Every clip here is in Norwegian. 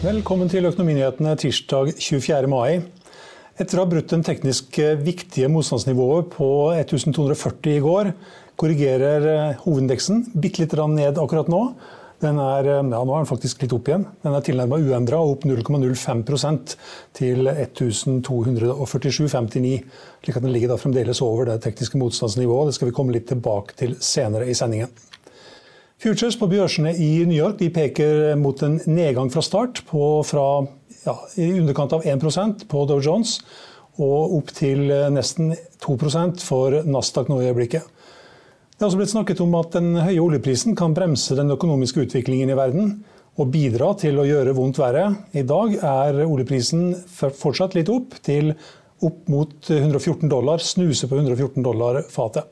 Velkommen til Økonominyhetene tirsdag 24. mai. Etter å ha brutt den teknisk viktige motstandsnivået på 1240 i går, korrigerer eh, hovedindeksen bitte litt ned akkurat nå. Den er, eh, ja, nå er den faktisk litt opp igjen. Den er tilnærmet uendra, opp 0,05% til 1247,59. Slik at den ligger da fremdeles over det tekniske motstandsnivået. Det skal vi komme litt tilbake til senere i sendingen. Futures på børsene i New York peker mot en nedgang fra start på fra ja, i underkant av 1% på Dow Jones og opp til nesten 2% for Nasdaq nå i øyeblikket. Det er også blitt snakket om at den høye oljeprisen kan bremse den økonomiske utviklingen i verden og bidra til å gjøre vondt verre. I dag er oljeprisen fortsatt litt opp, til opp mot 114 dollar, snuse på 114 dollar fatet.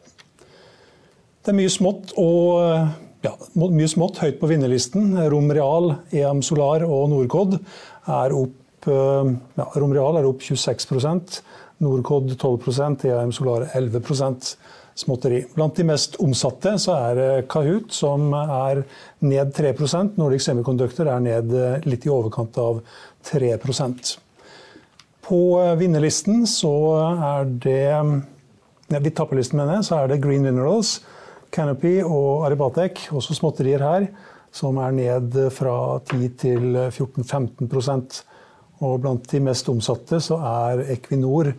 Det er mye smått og ja, mye smått høyt på vinnerlisten. Rom Real, EM Solar og Norcod er opp eh, ja, Rom Real er opp 26% Norcod 12% EM Solar 11% småtteri. Blant de mest omsatte så er Kahoot, som er ned 3% Nordic Semiconductor er ned eh, litt i overkant av 3% På eh, vinnerlisten så er det Vidt tapperlisten, mener jeg, så er det Green Minerals Canopy og Aribatek, også småtterier her, som er ned fra 10 til 14-15% Og blant de mest omsatte så er Equinor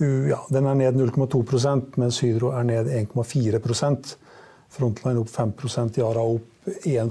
ja, den er ned 0,2% mens Hydro er ned 1,4% Frontline opp 5% Yara opp 1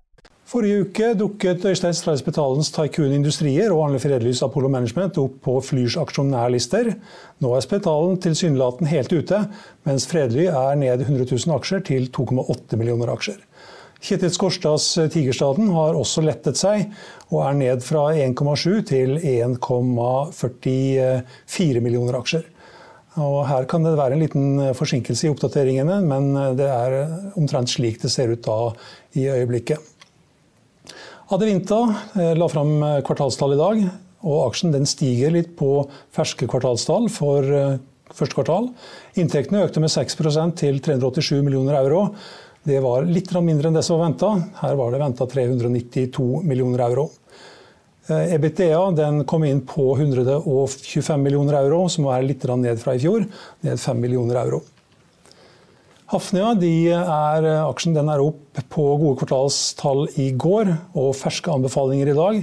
Forrige uke dukket Øystein Streis Betalens Tycoon Industrier og Arne Fredlys Apollo Management opp på Flyrs aksjonærlister. Nå er Spetalen tilsynelatende helt ute, mens Fredly er ned 100 000 aksjer til 2,8 millioner aksjer. Kjetil Skorstads Tigerstaden har også lettet seg, og er ned fra 1,7 til 1,44 millioner aksjer. Og her kan det være en liten forsinkelse i oppdateringene, men det er omtrent slik det ser ut da i øyeblikket. Adevinta eh, la fram eh, kvartalstall i dag, og aksjen stiger litt på ferske kvartalstall for eh, første kvartal. Inntektene økte med 6% til 387 millioner euro. Det var litt mindre enn det som var venta. Her var det venta 392 millioner euro. EBITDA kom inn på 125 millioner euro, som var litt ned fra i fjor. Ned 5 millioner euro. Hafnia er, aksjen er opp på gode kvartalstall i går og ferske anbefalinger i dag.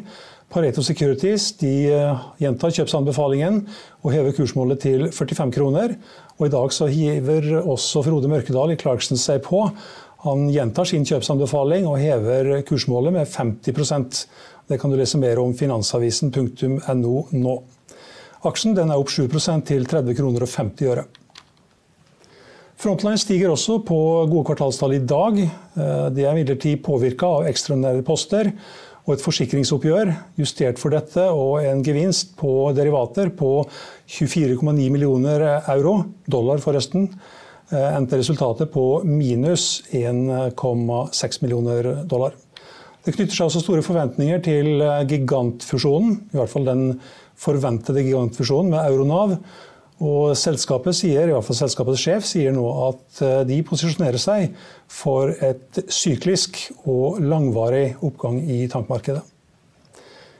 Pareto Securities eh, gjentar kjøpsanbefalingen og hever kursmålet til 45 kroner. Og I dag så hiver også Frode Mørkedal i Clarkson seg på. Han gjentar sin kjøpsanbefaling og hever kursmålet med 50% Det kan du lese mer om finansavisen.no nå. Aksjen er opp 7% til 30 kroner og 50 øre. Frontline stiger også på gode kvartalstall i dag. Det de er imidlertid påvirka av ekstraordinære poster og et forsikringsoppgjør justert for dette, og en gevinst på derivater på 24,9 millioner euro, dollar forresten, eh, endte resultatet på minus 1,6 millioner dollar. Det knytter seg også store forventninger til eh, gigantfusjonen, i hvert fall den forventede gigantfusjonen med Euronav Og selskapet sier, i fall selskapets sjef sier nå at eh, de posisjonerer seg for et syklisk og langvarig oppgang i tankmarkedet.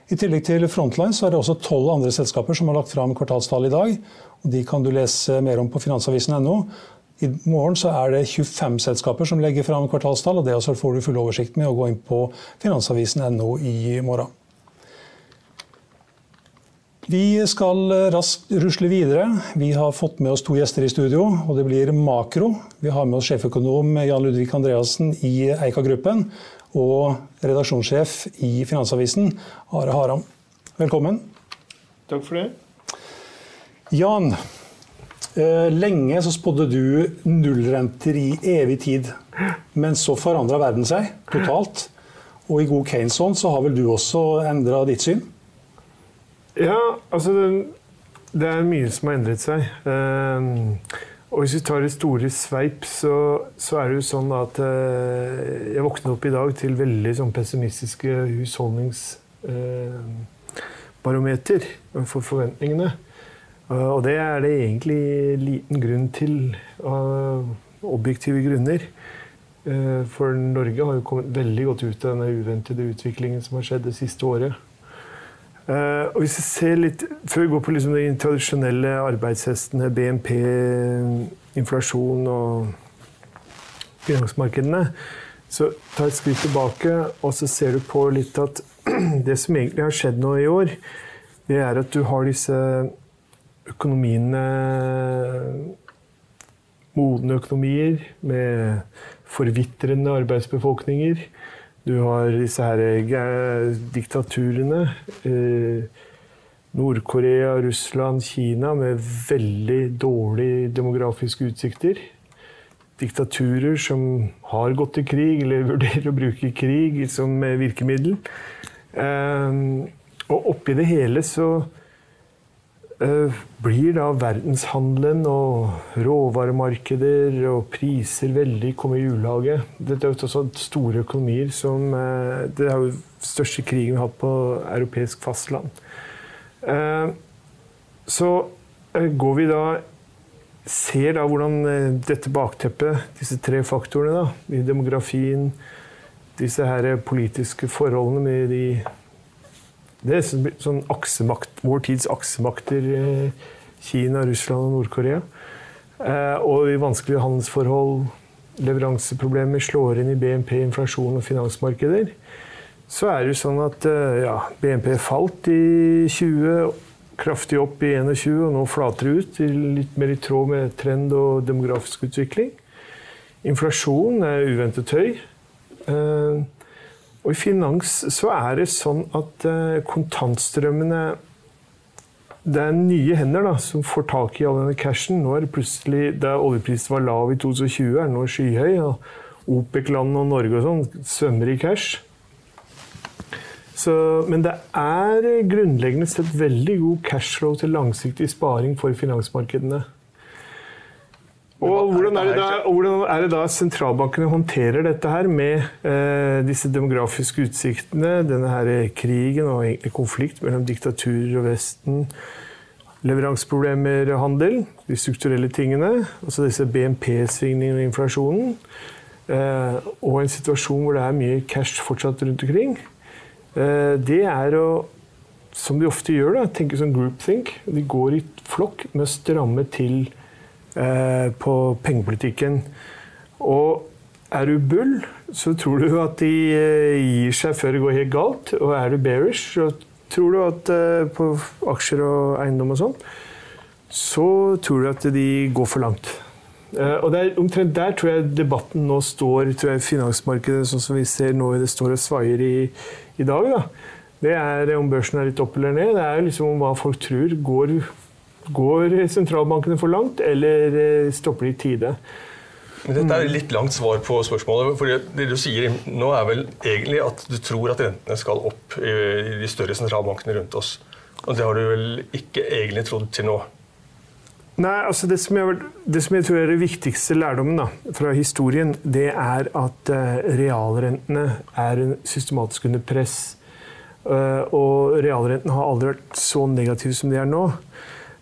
I tillegg til Frontline så er det også tolv andre selskaper som har lagt fram kvartalstall i dag. og De kan du lese mer om på finansavisen.no. I morgen så er det 25 selskaper som legger fram kvartalstall, og det får du full oversikt med å gå inn på finansavisen.no i morgen. Vi skal raskt rusle videre. Vi har fått med oss to gjester i studio, og det blir makro. Vi har med oss sjeføkonom Jan Ludvig Andreassen i Eika-gruppen og redaksjonssjef i Finansavisen, Are Haram. Velkommen. Takk for det. Jan, eh, lenge så spådde du nullrenter i evig tid. Men så forandra verden seg totalt. Og i god Keynes-ånd så har vel du også endra ditt syn? Ja, altså Det er mye som har endret seg. Uh, og hvis vi tar det store sveip, så, så, er det jo sånn at uh, jeg våknet opp i dag til veldig sånn pessimistiske husholdningsbarometer uh, for forventningene. og det er det egentlig liten grunn til av objektive grunner. for Norge har jo kommet veldig godt ut av denne uventede utviklingen som har skjedd det siste året. Uh, og hvis vi ser litt, Før vi går på liksom de tradisjonelle arbeidshestene, BNP, inflasjon og finansmarkedene, så ta et skritt tilbake og så ser du på litt at det som egentlig har skjedd nå i år, det er at du har disse økonomiene Modne økonomier med forvitrende arbeidsbefolkninger du har disse her eh, diktaturene. Eh, Nord-Korea, Russland, Kina med veldig dårlige demografiske utsikter. Diktaturer som har gått til krig, eller vurderer å bruke krig som virkemiddel. Eh, og oppi det hele så blir da verdenshandelen og råvaremarkeder og priser veldig kommet i ulage. Dette er jo også store økonomier som eh, Det er jo den største krigen vi har hatt på europeisk fastland. Eh, så går vi da Ser da hvordan dette bakteppet, disse tre faktorene, da, i demografien, disse her politiske forholdene med de det er sånn aksemakt, vår tids aksemakter. Eh, Kina, Russland og Nord-Korea. Eh, og i vanskelige handelsforhold, leveranseproblemer slår inn i BNP, inflasjon og finansmarkeder. Så er det jo sånn at eh, ja, BNP falt i 20, kraftig opp i 21, og nå flater det ut. Litt mer i tråd med trend og demografisk utvikling. Inflasjon er uventet høy. Og i finans så er det sånn at eh, kontantstrømmene det er nye hender da, som får tak i all denne cashen. Nå er det plutselig, Da oljeprisen var lav i 2020, er den nå skyhøy. og OPEC-land og Norge og sånn svømmer i cash. Så, men det er grunnleggende sett veldig god cashflow til langsiktig sparing for finansmarkedene. Og hvordan er, da, hvordan er, det da, sentralbankene håndterer dette her med eh, disse demografiske utsiktene, denne her krigen og egentlig konflikt mellom diktaturer og Vesten, leveranseproblemer, handel, de strukturelle tingene, altså disse BNP-svingningene og inflasjonen, eh, og en situasjon hvor det er mye cash fortsatt rundt omkring, eh, det er å som de ofte gjør, da, tenke som groupthink. De går i flokk med å stramme til på pengepolitikken. Og er du bull, så tror du at de eh, gir seg før det går helt galt. Og er du bearish, så tror du at eh, på aksjer og eiendom og sånn, så tror du at de går for langt. Og der, omtrent der tror jeg debatten nå står, tror jeg finansmarkedet sånn som vi ser nå det står og svaier i, i dag. Da. Det er om børsen er litt opp eller ned. Det er liksom om hva folk tror går Går sentralbankene for langt, eller eh, stopper de i tide? Dette er litt langt svar på spørsmålet. for Det du sier nå, er vel egentlig at du tror at rentene skal opp i de større sentralbankene rundt oss. Og det har du vel ikke egentlig trodd til nå? Nei, altså det som, jeg, det som jeg tror er det viktigste lærdommen da, fra historien, det er at uh, realrentene er systematisk under press. Uh, og realrentene har aldri vært så negative som de er nå.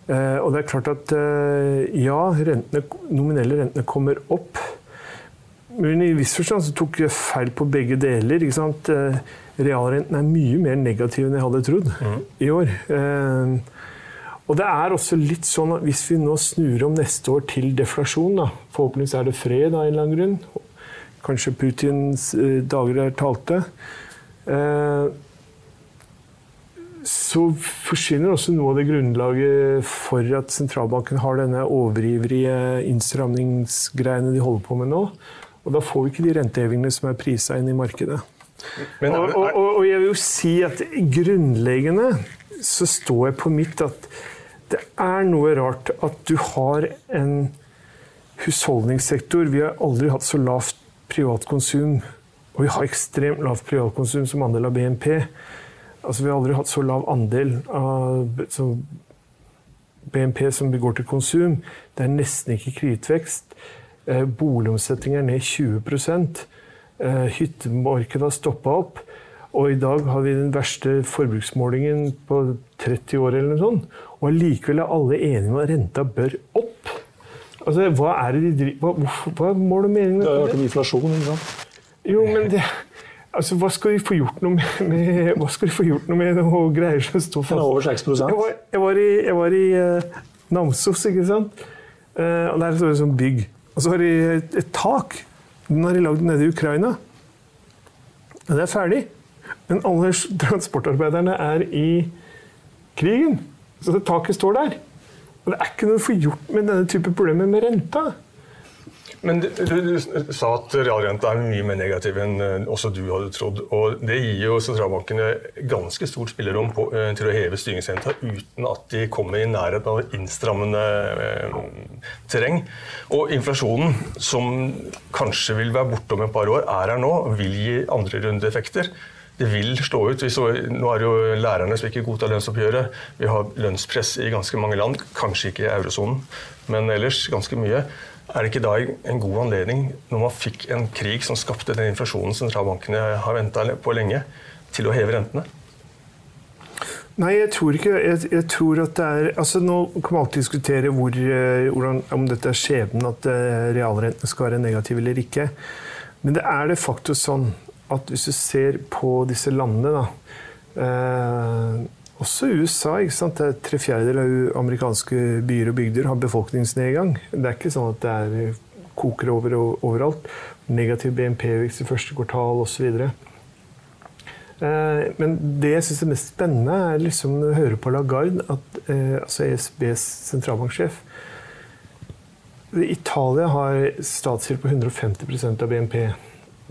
Eh, og det er klart at eh, ja, rentene, nominelle rentene kommer opp. Men i viss forstand så tok jeg feil på begge deler. ikke sant? Eh, realrenten er mye mer negativ enn jeg hadde trodd mm. i år. Og det er også litt sånn at hvis vi nå snur om neste år til deflasjon, da, forhåpentligvis er det fred av en eller annen grunn, kanskje Putins dager er talte, så forsvinner også noe av det grunnlaget for at sentralbanken har denne overivrige innstramningsgreiene de holder på med nå. Og da får vi ikke de rentehevingene som er prisa inn i markedet. Men, og, og, og, jeg vil jo si at grunnleggende så står jeg på mitt at det er noe rart at du har en husholdningssektor Vi har aldri hatt så lavt privatkonsum, og vi har ekstremt lavt privatkonsum som andel av BNP. Altså, vi har aldri hatt så lav andel av BNP som går til konsum. Det er nesten ikke kredittvekst. Boligomsetning er ned 20 eh, Hyttemarkedet har stoppa opp. Og i dag har vi den verste forbruksmålingen på 30 år, eller noe sånt. Og allikevel er alle enige om at renta bør opp. Altså, hva er det de driver Hva, hva, hva mål og mening med det? Det har vært om inflasjon, ikke sant? Jo, men det Altså, hva skal de få gjort noe med, med hva skal de få gjort noe med noe greier som står fast? Er over 6 Jeg var, jeg var i, jeg var i uh, Namsos, ikke sant. Uh, og Der står det sånn bygg. Og så har de et, et tak. Den har de lagd nede i Ukraina. Og det er ferdig. Men alle transportarbeiderne er i krigen. Så det taket står der. Og det er ikke noe å få gjort med denne type problemer med renta. Men du, du, sa at realrenta er mye mer negativ enn uh, også du hadde trodd. og Det gir jo sentralbankene ganske stort spillerom på, uh, til å heve styringsrenta uten at de kommer i nærheten av innstrammende eh, terreng. Og inflasjonen, som kanskje vil være borte om et par år, er her nå, vil gi andre rundeeffekter det vil slå ut. Så, nå er det jo lærerne som ikke godtar lønnsoppgjøret. Vi har lønnspress i ganske mange land, kanskje ikke i eurosonen, men ellers ganske mye. Er det ikke da en god anledning, når man fikk en krig som skapte den inflasjonen sentralbankene har venta på lenge, til å heve rentene? Nei, jeg tror ikke jeg, jeg, tror at det er altså Nå kan man alltid diskutere hvor, eh, hvordan, om dette er skjebnen at eh, realrentene skal være negative eller ikke. Men det er det faktisk sånn at hvis du ser på disse landene, da eh, Også USA. ikke sant? Tre fjerdedeler av amerikanske byer og bygder har befolkningsnedgang. Det er ikke sånn at det er eh, koker over overalt. Negativ BNP-vekst i første kvartal osv. Eh, men det jeg syns er mest spennende, er liksom å høre på Lagarde, at, eh, altså ESBs sentralbanksjef. Italia har statsgjeld på 150% av BNP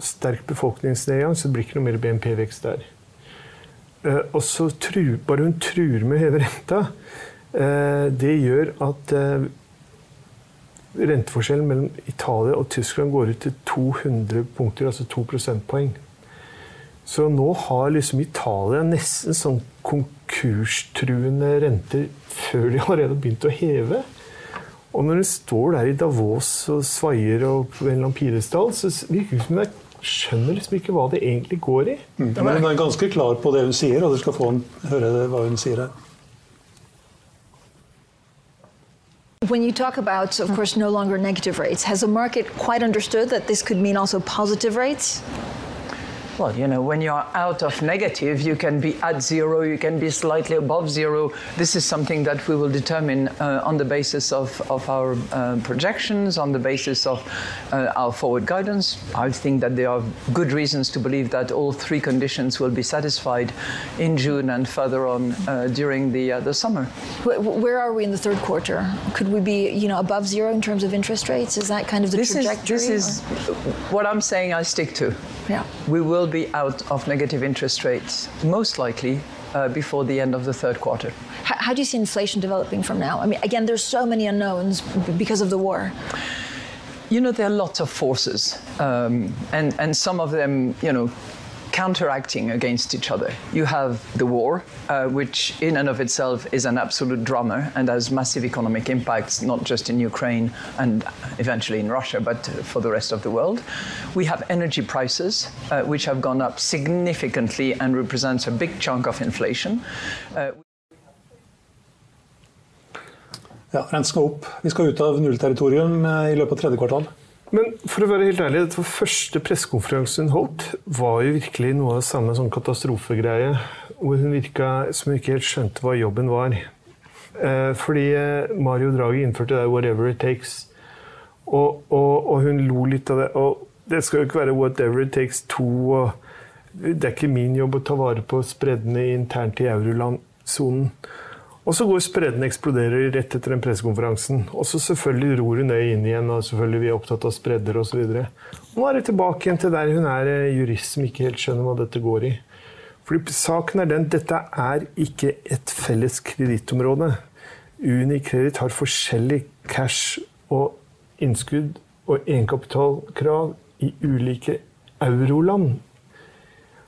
sterk befolkningsnedgang, så det blir ikke noe mer BNP-vekst der. Eh, og så truer, bare hun truer med å heve renta, eh, det gjør at eh, renteforskjellen mellom Italia og Tyskland går ut til 200 punkter, altså 2 prosentpoeng. Så nå har liksom Italia nesten sånn konkurstruende renter før de allerede har begynt å heve. Og når hun står der i Davos og svaier og på en så virker det som det er skjønner liksom ikke hva det egentlig går i. Mm. Men hun er ganske klar på det hun sier, og dere skal få høre hva hun sier her. When you talk about, of course, no longer negative rates, has the market quite understood that this could mean also positive rates? Well, you know, when you're out of negative, you can be at zero, you can be slightly above zero. This is something that we will determine uh, on the basis of, of our uh, projections, on the basis of uh, our forward guidance. I think that there are good reasons to believe that all three conditions will be satisfied in June and further on uh, during the, uh, the summer. Where are we in the third quarter? Could we be, you know, above zero in terms of interest rates? Is that kind of the this trajectory? Is, this is what I'm saying I stick to. Yeah. We will will be out of negative interest rates, most likely uh, before the end of the third quarter. How, how, do you see inflation developing from now? I mean, again, there's so many unknowns because of the war. You know, there are lots of forces, um, and, and some of them, you know, counteracting against each other. You have the war, uh, which in and of itself is an absolute drama and has massive economic impacts, not just in Ukraine and eventually in Russia, but for the rest of the world. We have energy prices, uh, which have gone up significantly and represents a big chunk of inflation. Uh, Ja, Renten skal opp. Vi skal ut av nullterritorium eh, i løpet av tredje kvartal. Men for å være helt ærlig, dette var første pressekonferansen hun holdt, var jo virkelig noe av det samme sånn katastrofegreie. Hvor hun virka som hun ikke helt skjønte hva jobben var. Eh, fordi eh, Mario Draghi innførte det 'whatever it takes'. Og, og, og, hun lo litt av det. Og det skal jo ikke være 'whatever it takes' to. Og det er ikke min jobb å ta vare på spreddene internt i eurolandsonen. Og så går spredden eksploderer rett etter den pressekonferansen. Og så selvfølgelig ror hun det inn igjen, og selvfølgelig vi er opptatt av spredder osv. Nå er det tilbake igjen til der hun er eh, jurist som ikke helt skjønner hva dette går i. Fordi saken er den, Dette er ikke et felles kredittområde. Unikreditt har forskjellig cash og innskudd og egenkapitalkrav i ulike euroland.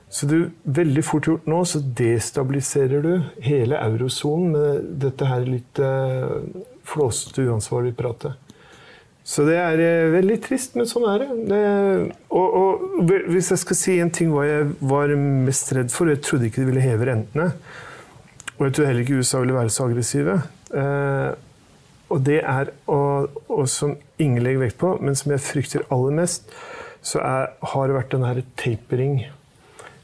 Så du, veldig fort gjort nå så destabiliserer du hele eurosonen med dette her litt eh, flåsete, uansvarlige pratet. Så det er eh, veldig trist, men sånn er det. det og, og, hvis jeg skal si en ting hva jeg var mest redd for Jeg trodde ikke de ville heve rentene. Og jeg tror heller ikke USA ville være så aggressive. Eh, og det er, og, og, som ingen legger vekt på, men som jeg frykter aller mest, så er, har det vært den her tapering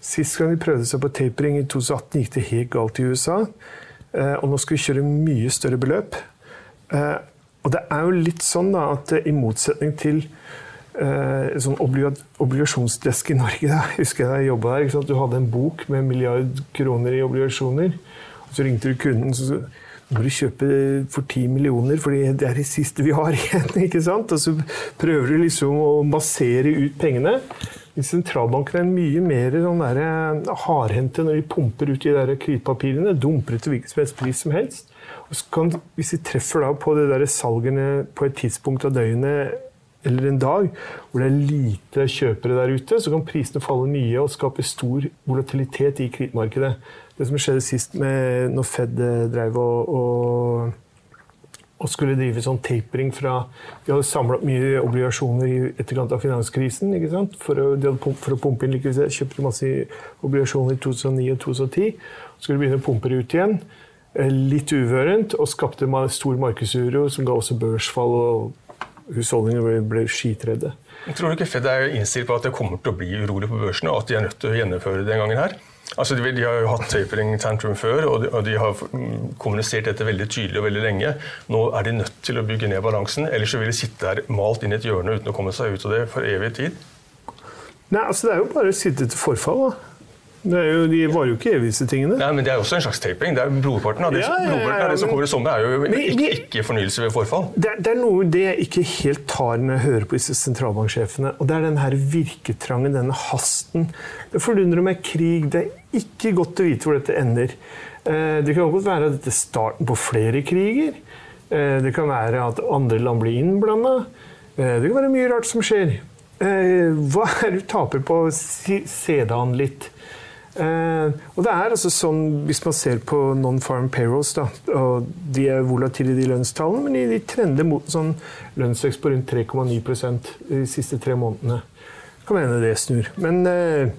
Sist gang vi prøvde seg på tapering i 2018, gikk det helt galt i USA. Eh, og nå skal vi kjøre mye større beløp. Eh, og det er jo litt sånn da, at i motsetning til en sånn obligasjonsdesk i Norge da, husker jeg da jeg jobba der. Du hadde en bok med en milliard kroner i obligasjoner. og Så ringte du kunden og sa nå må du kjøpe for 10 millioner, for det er det siste vi har igjen. ikke sant? Og så prøver du liksom å massere ut pengene. Sentralbanken er mye mer sånn eh, hardhendte når de pumper ut de der kreditpapirene. Dumper til hvilken som helst pris som helst. Kan, hvis de treffer da på det salgene på et tidspunkt av døgnet eller en dag hvor det er lite kjøpere der ute, så kan prisene falle mye og skape stor volatilitet i kredittmarkedet. Det som skjedde sist med når Fed eh, drev og, og og skulle drive sånn tapering fra De hadde samla mye obligasjoner i etterkant av finanskrisen. ikke sant? For å, de hadde for å pumpe inn likviditet. Kjøpte masse obligasjoner i 2009 og 2010. Skulle begynne å pumpe det ut igjen. Eh, litt uvørent, og skapte stor markedsuro som ga også børsfall. og Husholdningene ble skitredde. Tror du ikke Fed er innstilt på at det kommer til å bli urolig på børsene, og at de er nødt til å gjennomføre det den gangen her? Altså, de, de, har jo hatt tapering tantrum før, og de, og de, har kommunisert dette veldig tydelig og veldig lenge. Nå er de nødt til å bygge ned balansen, ellers så vil de sitte der malt inn i et hjørne uten å komme seg ut av det for evig tid. Nei, altså Det er jo bare å sitte til forfall. da. Jo, de var jo ikke evig, disse tingene. Nei, men Det er også en slags taping. Det er Blodparten av det, ja, ja, ja, av det som kommer i sommer, er jo ikke, ikke, fornyelse ved forfall. Det, det, er noe det jeg ikke helt tar når jeg hører på disse sentralbanksjefene. og Det er den her virketrangen, denne hasten. Det forundrer meg krig. Det er ikke godt å vite hvor dette ender. Eh, det kan godt være at dette er starten på flere kriger. Eh, det kan være at andre land blir innblanda. Eh, det kan være mye rart som skjer. Hva er det du taper på å se det an litt? Eh, og det er altså sånn, Hvis man ser på non-farm payrolls, da, og de er volatile, de lønnstallene, men de, de trender mot sånn lønnsvekst på rundt 3,9% de siste tre månedene. Kan hende det snur. Men eh,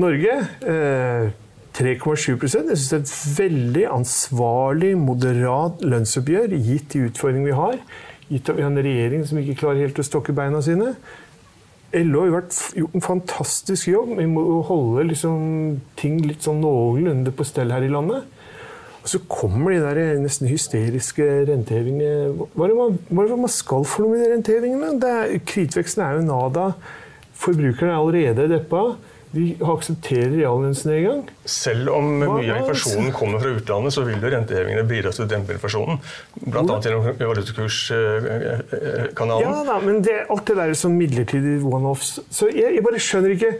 Norge eh, 3,7 Jeg syns det er et veldig ansvarlig, moderat lønnsoppgjør, gitt de utfordringene vi har. Gitt at vi har en regjering som ikke klarer helt å stokke beina sine. LO har gjort en fantastisk jobb med å holde liksom ting litt sånn noenlunde på stell her i landet. Og så kommer de der nesten hysteriske rentehevingene. Hva er det man, hva er det man skal for noe med de rentehevingene? Kritveksten er jo nada. Forbrukerne er allerede deppa. De aksepterer reallønnsnedgang. Selv om mye av inflasjonen kommer fra utlandet, så vil jo rentehevingene bidra til å dempe inflasjonen. Bl.a. gjennom valutakurskanalen. Ja da, men det, alt det der er sånn midlertidig one-offs. Så jeg, jeg, bare skjønner ikke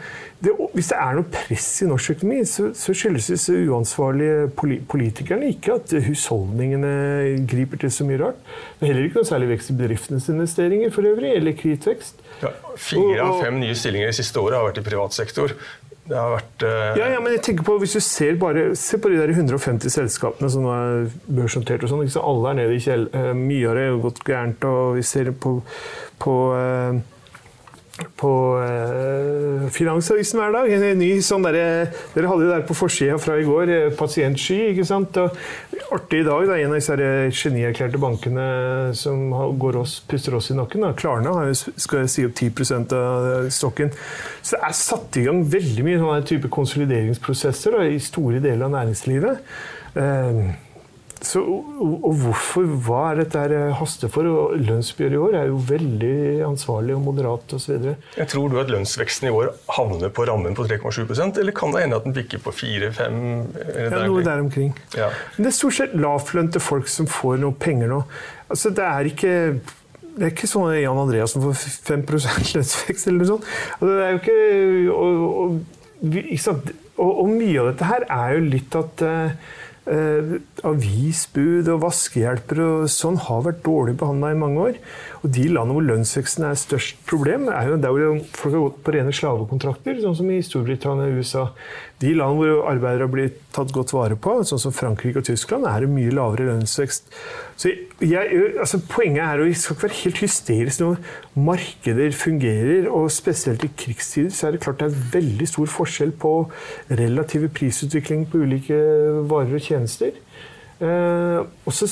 det, Hvis det er noe press i norsk økonomi, så, så skyldes disse uansvarlige politikerne ikke at husholdningene griper til så mye rart. Det er heller ikke noe særlig vekst i bedriftenes investeringer for øvrig, eller kritvekst. Ja, fire av fem nye stillinger de siste året har vært i privat sektor. Det har vært uh... ja, ja, men jeg tenker på, Hvis du ser bare, se på de der 150 selskapene som er børsnotert og sånn. Alle er nede i kjell. Uh, mye av det har gått gærent. og Vi ser på, på uh, på eh, Finansavisen hver dag. En ny sånn der, Dere hadde jo der på forsida fra i går, eh, pasientsky. ikke sant? Og artig i dag, da, en av disse genierklærte bankene som går oss, puster oss i nakken, da, Klarna, skal si opp 10% av stokken. Så det er satt i gang veldig mye sånne type konsolideringsprosesser da, i store deler av næringslivet. Uh, så, og hvorfor, Hva er dette eh, haste for? Og lønnsoppgjøret i år er jo veldig ansvarlig og moderat osv. Tror du at lønnsveksten i år havner på rammen på 3,7% eller kan det hende at den bikker på 4-5? Ja, noe der omkring. Ja. Men det er stort sett lavtlønte folk som får noe penger nå. Altså, det er ikke det er ikke sånn Jan Andreassen får 5% lønnsvekst eller noe sånt. Altså, det er jo ikke og, og, og, og, mye av dette her er jo litt at uh, Eh, avisbud og vaskehjelpere og sånn har vært dårlig behandla i mange år. Og de landene hvor lønnsveksten er størst problem, er jo der hvor folk har gått på rene slavekontrakter, sånn som i Storbritannia og USA. De land hvor arbeidere blir tatt godt vare på, sånn som Frankrike og Tyskland, er det mye lavere lønnsvekst. Så jeg, altså Poenget er at vi skal ikke være helt hysteriske når markeder fungerer. Og spesielt i krigstider så er det klart det er veldig stor forskjell på relative prisutvikling på ulike varer og tjenester. Eh, og så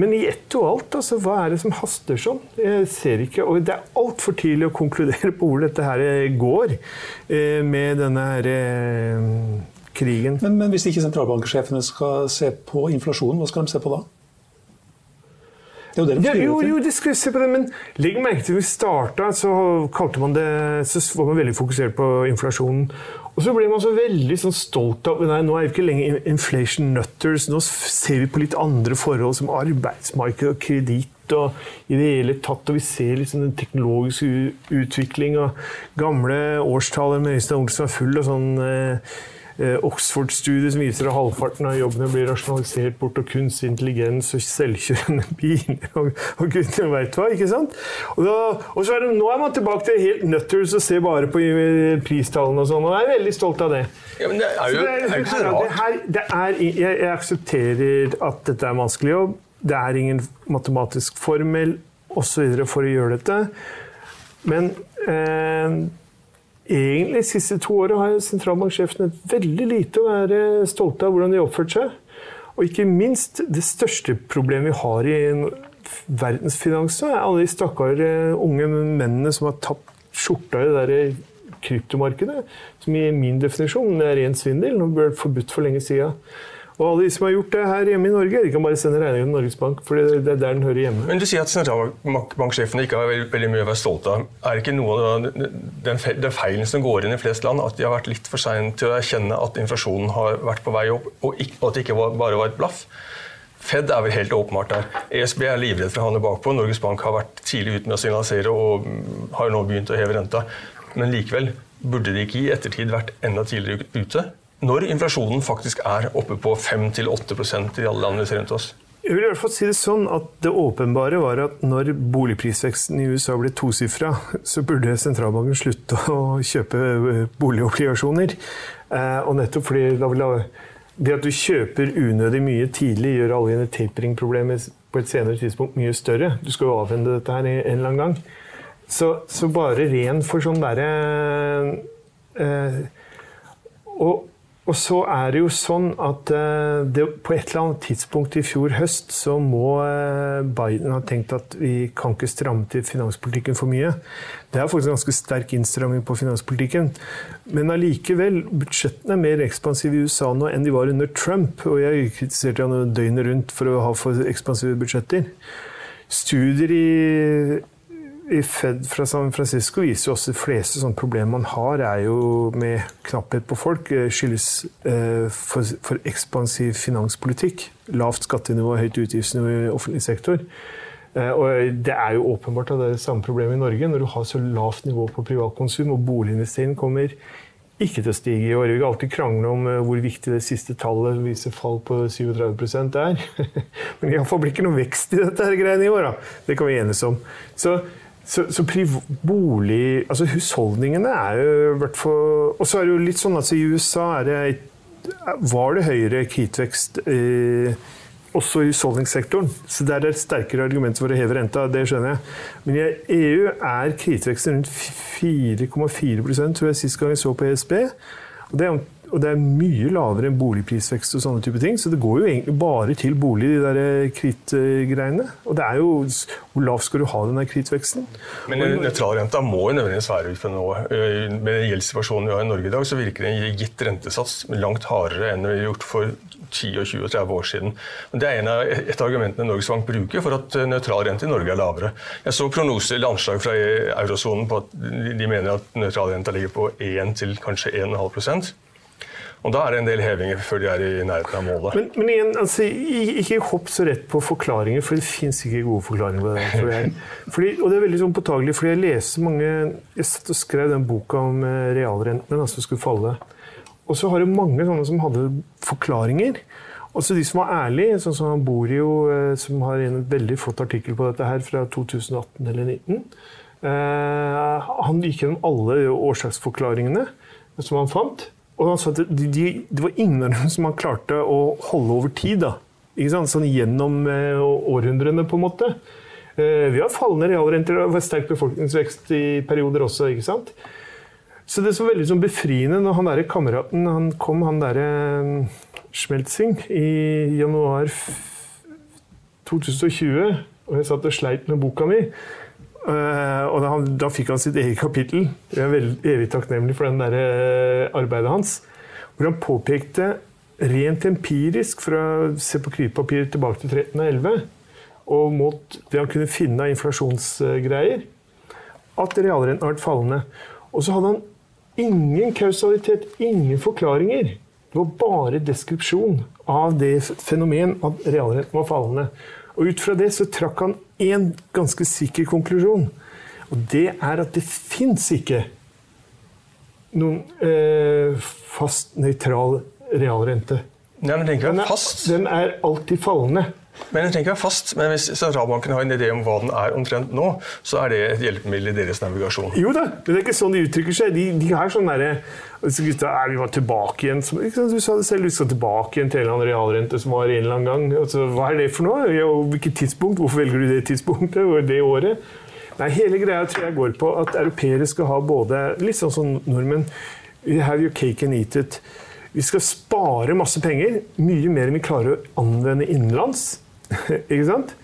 men i ett og alt, altså, hva er det som haster sånn? Jeg ser ikke, og Det er altfor tidlig å konkludere på hvor dette her går eh, med denne her, eh, krigen. Men, men, hvis ikke sentralbanksjefene skal se på inflasjonen, hva skal de se på da? Det er jo det de ja, jo, jo, de skal se på det, men legg merke til at vi starta, så kalte man det, så var man veldig fokusert på inflasjonen. Og så ble man så veldig sånn stolt av Nei, nå er vi ikke lenger inflation nutters. Nå ser vi på litt andre forhold som arbeidsmarked og kreditt og i det hele tatt. Og vi ser liksom den teknologiske utvikling og gamle årstaler med Øystein Olsen er full og sånn Eh, Oxford-studie som viser at halvparten av jobbene blir rasjonalisert bort, og kunstig intelligens og selvkjørende biler og, og gudene veit hva. ikke sant? Og, da, og så er det, Nå er man tilbake til helt nutters og ser bare på pristallene og sånn, og jeg er veldig stolt av det. Ja, men det er jo det er, ikke så rart. Her, er, jeg, jeg, aksepterer at dette er en vanskelig jobb. Det er ingen matematisk formel osv. for å gjøre dette. Men eh, egentlig de siste to åra har sentralbanksjefene veldig lite å være stolte av hvordan de har oppført seg. Og ikke minst det største problemet vi har i verdensfinansen, er alle de stakkar unge mennene som har tapt skjorta i det der kryptomarkedet. Som i min definisjon er ren svindel. Nå ble det forbudt for lenge sida. Og alle de som har gjort det her hjemme i Norge, de kan bare sende regningen til Norges Bank. for det er der den hører hjemme. Men Du sier at sentralbanksjefene ikke har veldig, veldig, mye å være stolte av. Er ikke noe av den, feilen som går inn i flest land, at de har vært litt for seine til å erkjenne at inflasjonen har vært på vei opp, og, at det ikke bare var et blaff? Fed er vel helt åpenbart der. ESB er livredd for å havne bakpå. Norges Bank har vært tidlig ute med å signalisere og har nå begynt å heve renta. Men likevel, burde de ikke i ettertid vært enda tidligere ute? Når inflasjonen faktisk er oppe på 5-8% i alle land vi ser rundt oss? Jeg vil i hvert fall si Det sånn at det åpenbare var at når boligprisveksten i USA ble tosifra, så burde sentralbanken slutte å kjøpe eh, boligobligasjoner. Eh, og nettopp fordi det at du kjøper unødig mye tidlig, gjør alle tapering-problemer på et senere tidspunkt mye større. Du skal jo avhende dette her en eller annen gang. Så, så bare ren for sånn derre eh, og og så er det jo sånn at eh, det, på et eller annet tidspunkt i fjor høst så må eh, Biden ha tenkt at vi kan ikke stramme til finanspolitikken for mye. Det er faktisk en ganske sterk innstramming på finanspolitikken. Men allikevel, budsjettene er mer ekspansive i USA nå enn de var under Trump. Og jeg kritiserte han døgnet rundt for å ha for ekspansive budsjetter. Studier i i Fed fra San Francisco viser jo også de fleste sånne problemer man har, er jo med knapphet på folk. Eh, skyldes eh, for, for, ekspansiv finanspolitikk. Lavt skattenivå, høyt utgiftsnivå i offentlig sektor. Eh, og det er jo åpenbart at det er det samme problemet i Norge. Når du har så lavt nivå på privatkonsum, og boliginvesteringen kommer ikke til å stige i år. Vi kan alltid krangle om hvor viktig det siste tallet viser fall på 37% er. Men iallfall blir ikke noe vekst i dette her greiene i år. Da. Det kan vi enes om. Så så, så bolig Altså husholdningene er jo hvert fall Og så er det jo litt sånn at i USA det, var det høyere kritvekst eh, også i husholdningssektoren. Så der er det sterkere argument for å heve renta, det skjønner jeg. Men i EU er kritveksten rundt 4,4% tror jeg sist gang jeg så på ESB. Og det er og det er mye lavere enn boligprisvekst og sånne type ting. Så det går jo egentlig bare til bolig, de der eh, krittgreiene. Og det er jo Hvor lav skal du ha den der krittveksten? Men nøytralrenta må jo nødvendigvis være ut fra nå. Eh, med gjeldssituasjonen vi har i Norge i dag, så virker en gitt rentesats langt hardere enn vi har gjort for 10 og 20 og 30 år siden. Men Det er av, et av argumentene Norges Bank bruker for at eh, nøytralrente i Norge er lavere. Jeg så prognoser eller anslag fra eurosonen på at de mener at nøytralrenta ligger på 1 til kanskje 1,5 og Da er det en del hevinger før de er i nærheten av målet. Men, men igjen, altså, ikke hopp så rett på forklaringer, for det fins ikke gode forklaringer på det. For det fordi, og det er veldig sånn påtagelig, fordi jeg leser mange Jeg satt og skrev den boka om realrenten, realrentene som altså, skulle falle. Og så har du mange sånne som hadde forklaringer. Også de som var ærlige, sånn som Borio, eh, som har en veldig flott artikkel på dette her fra 2018 eller 2019. Eh, han gikk gjennom alle årsaksforklaringene som han fant. Og han sa at de, de, det var ingen av dem som han klarte å holde over tid. da. Sånn gjennom eh, århundrene, på en måte. Eh, vi har fallende realrenter og sterk befolkningsvekst i perioder også. ikke sant? Så det som var veldig sånn befriende når han der kameraten han kom, han derre eh, Schmeltzing, i januar 2020, og jeg satt og sleit med boka mi og da, da, fikk han sitt eget kapittel. Jeg er veldig, evig takknemlig for den der, uh, arbeidet hans. Hvor han påpekte rent empirisk, for å se på kryppapiret tilbake til 1311, og mot det han kunne finne av inflasjonsgreier, at realrenten har vært fallende. Og så hadde han ingen kausalitet, ingen forklaringer. Det var bare deskripsjon av det fenomen at realrenten var fallende. Og ut fra det så trakk han én ganske sikker konklusjon. Og det er at det fins ikke noen eh, fast, nøytral realrente. Ja, men den, den, er, fast. den er alltid fallende. Men den trenger ikke være fast. Men hvis sentralbanken har en idé om hva den er omtrent nå, så er det et hjelpemiddel i deres navigasjon. Jo da, men det er ikke sånn de uttrykker seg. De, de er sånn derre Gutta, er vi var tilbake igjen som, Du sa det selv, vi skal tilbake igjen til en eller annen realrente som var en eller annen gang. Altså, hva er det for noe? Ja, hvilket tidspunkt? Hvorfor velger du det tidspunktet og det året? Nei, Hele greia tror jeg går på at europeere skal ha både Litt sånn som nordmenn. We have your cake and eat it. Vi skal spare masse penger, mye mer enn vi klarer å anvende innenlands. ikke sant?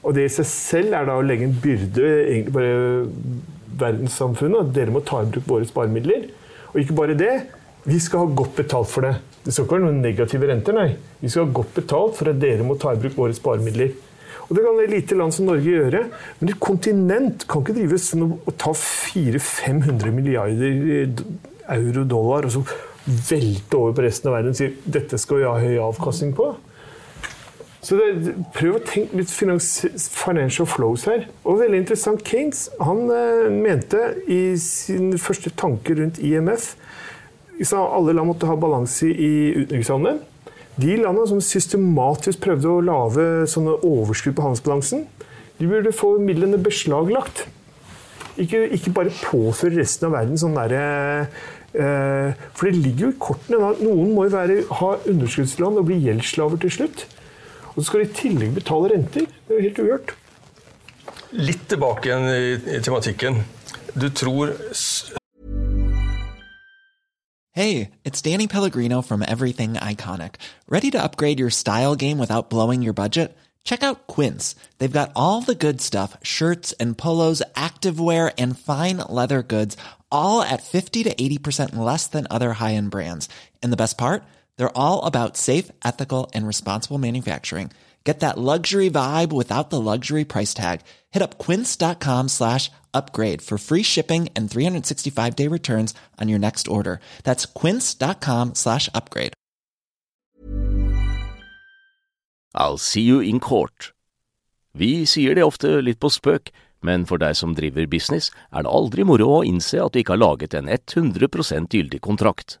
Og det i seg selv er da å legge en byrde egentlig bare verdenssamfunnet. At dere må ta i bruk våre sparemidler. Og ikke bare det. Vi skal ha godt betalt for det. Det skal ikke være noen negative renter, nei. Vi skal ha godt betalt for at dere må ta i bruk våre sparemidler. Og Det kan et lite land som Norge gjøre, men et kontinent kan ikke drive sånn og ta 400-500 milliarder euro-dollar og så velte over på resten av verden og si dette skal vi ha høy avkastning på. Så det, Prøv å tenke litt financial flows her. Og veldig interessant. Keynes han eh, mente i sin første tanke rundt IMF sa alle land måtte ha balanse i utenrikshandelen. De landene som systematisk prøvde å lage overskudd på handelsbalansen, de burde få midlene beslaglagt. Ikke, ikke bare påføre resten av verden sånn derre eh, For det ligger jo i kortene noen må jo være, ha underskuddsland og bli gjeldsslaver til slutt. Og så skal de i tillegg betale renter. Det er jo helt uhørt. Litt tilbake igjen i, i tematikken. Du tror Hey, it's Danny Pellegrino from Everything Iconic. Ready to upgrade your style game without blowing your budget? Check out Quince. They've got all the good stuff shirts and polos, activewear, and fine leather goods, all at 50 to 80% less than other high end brands. And the best part? They're all about safe, ethical, and responsible manufacturing. Get that luxury vibe without the luxury price tag. Hit up quince.com slash upgrade for free shipping and 365 day returns on your next order. That's quince.com slash upgrade. I'll see you in court. Vi sier det ofte litt på spøk, men for deg som driver business, er det aldri moro å innse at du ikke har laget en 100 gyldig kontrakt.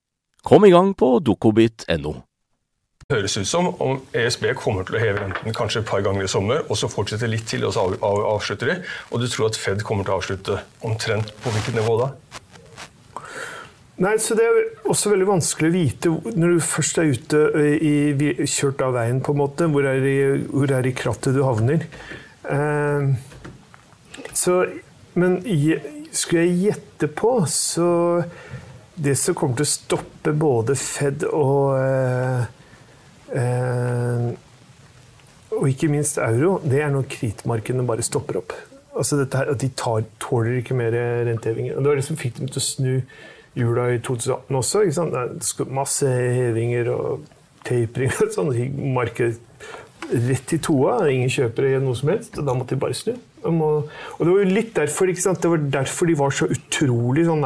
Kom i gang på dokobit.no. Det høres ut som om ESB kommer til å heve renten kanskje et par ganger i sommer, og så fortsetter litt til, og så av, av, avslutter de. Og du tror at Fed kommer til å avslutte omtrent på hvilket nivå da? Nei, så Det er også veldig vanskelig å vite når du først er ute i, kjørt av veien, på en måte, hvor er i, hvor er i krattet du havner. Eh, så, men skulle jeg gjette på, så det som kommer til å stoppe både Fed og eh, eh, og ikke minst euro, det er når kritmarkedene bare stopper opp. Altså her, at De tar, tåler ikke mer rentehevinger. Og Det var det som fikk dem til å snu jula i 2018 også. Masse hevinger og tapering og sånn. Markedet rett i toa. Ingen kjøpere noe som helst. og Da måtte de bare snu. Og det var jo litt derfor, det var derfor de var så utrolig sånn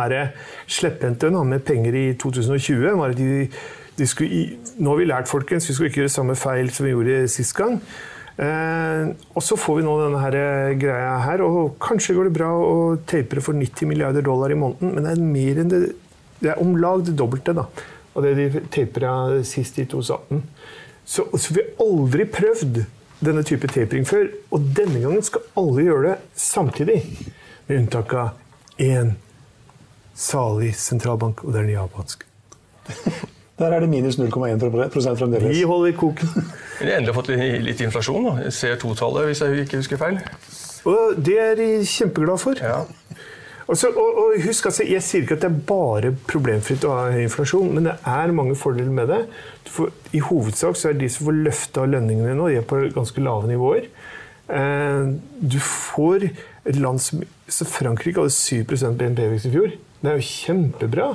slepphendte med penger i 2020. var de, de skulle, nå har vi lært, folkens, vi skulle ikke gjøre samme feil som vi gjorde sist gang. Eh, og så får vi nå denne her eh, greia her, og kanskje går det bra å tapere for 90 milliarder dollar i måneden, men det er mer enn det, det er om lag det dobbelte da, av det de tapera sist i 2018. Så, så vi har aldri prøvd denne type tapering før. Og denne gangen skal alle gjøre det samtidig. Med unntak av én salig sentralbank, og det er den japanske. Der er det minus 0,1% fremdeles. Vi holder koken. Vi har endelig fått litt inflasjon. da. CO2-tallet, hvis jeg ikke husker feil. Og det er de kjempeglade for. Ja. Også, og, og, husk, altså, Jeg sier ikke at det er bare problemfritt å ha inflasjon, men det er mange fordeler med det. Får, I hovedsak så er de som får løfta lønningene nå, de er på ganske lave nivåer. Eh, du får et land som så Frankrike hadde 7% BNP-vekst i fjor. Det er jo kjempebra.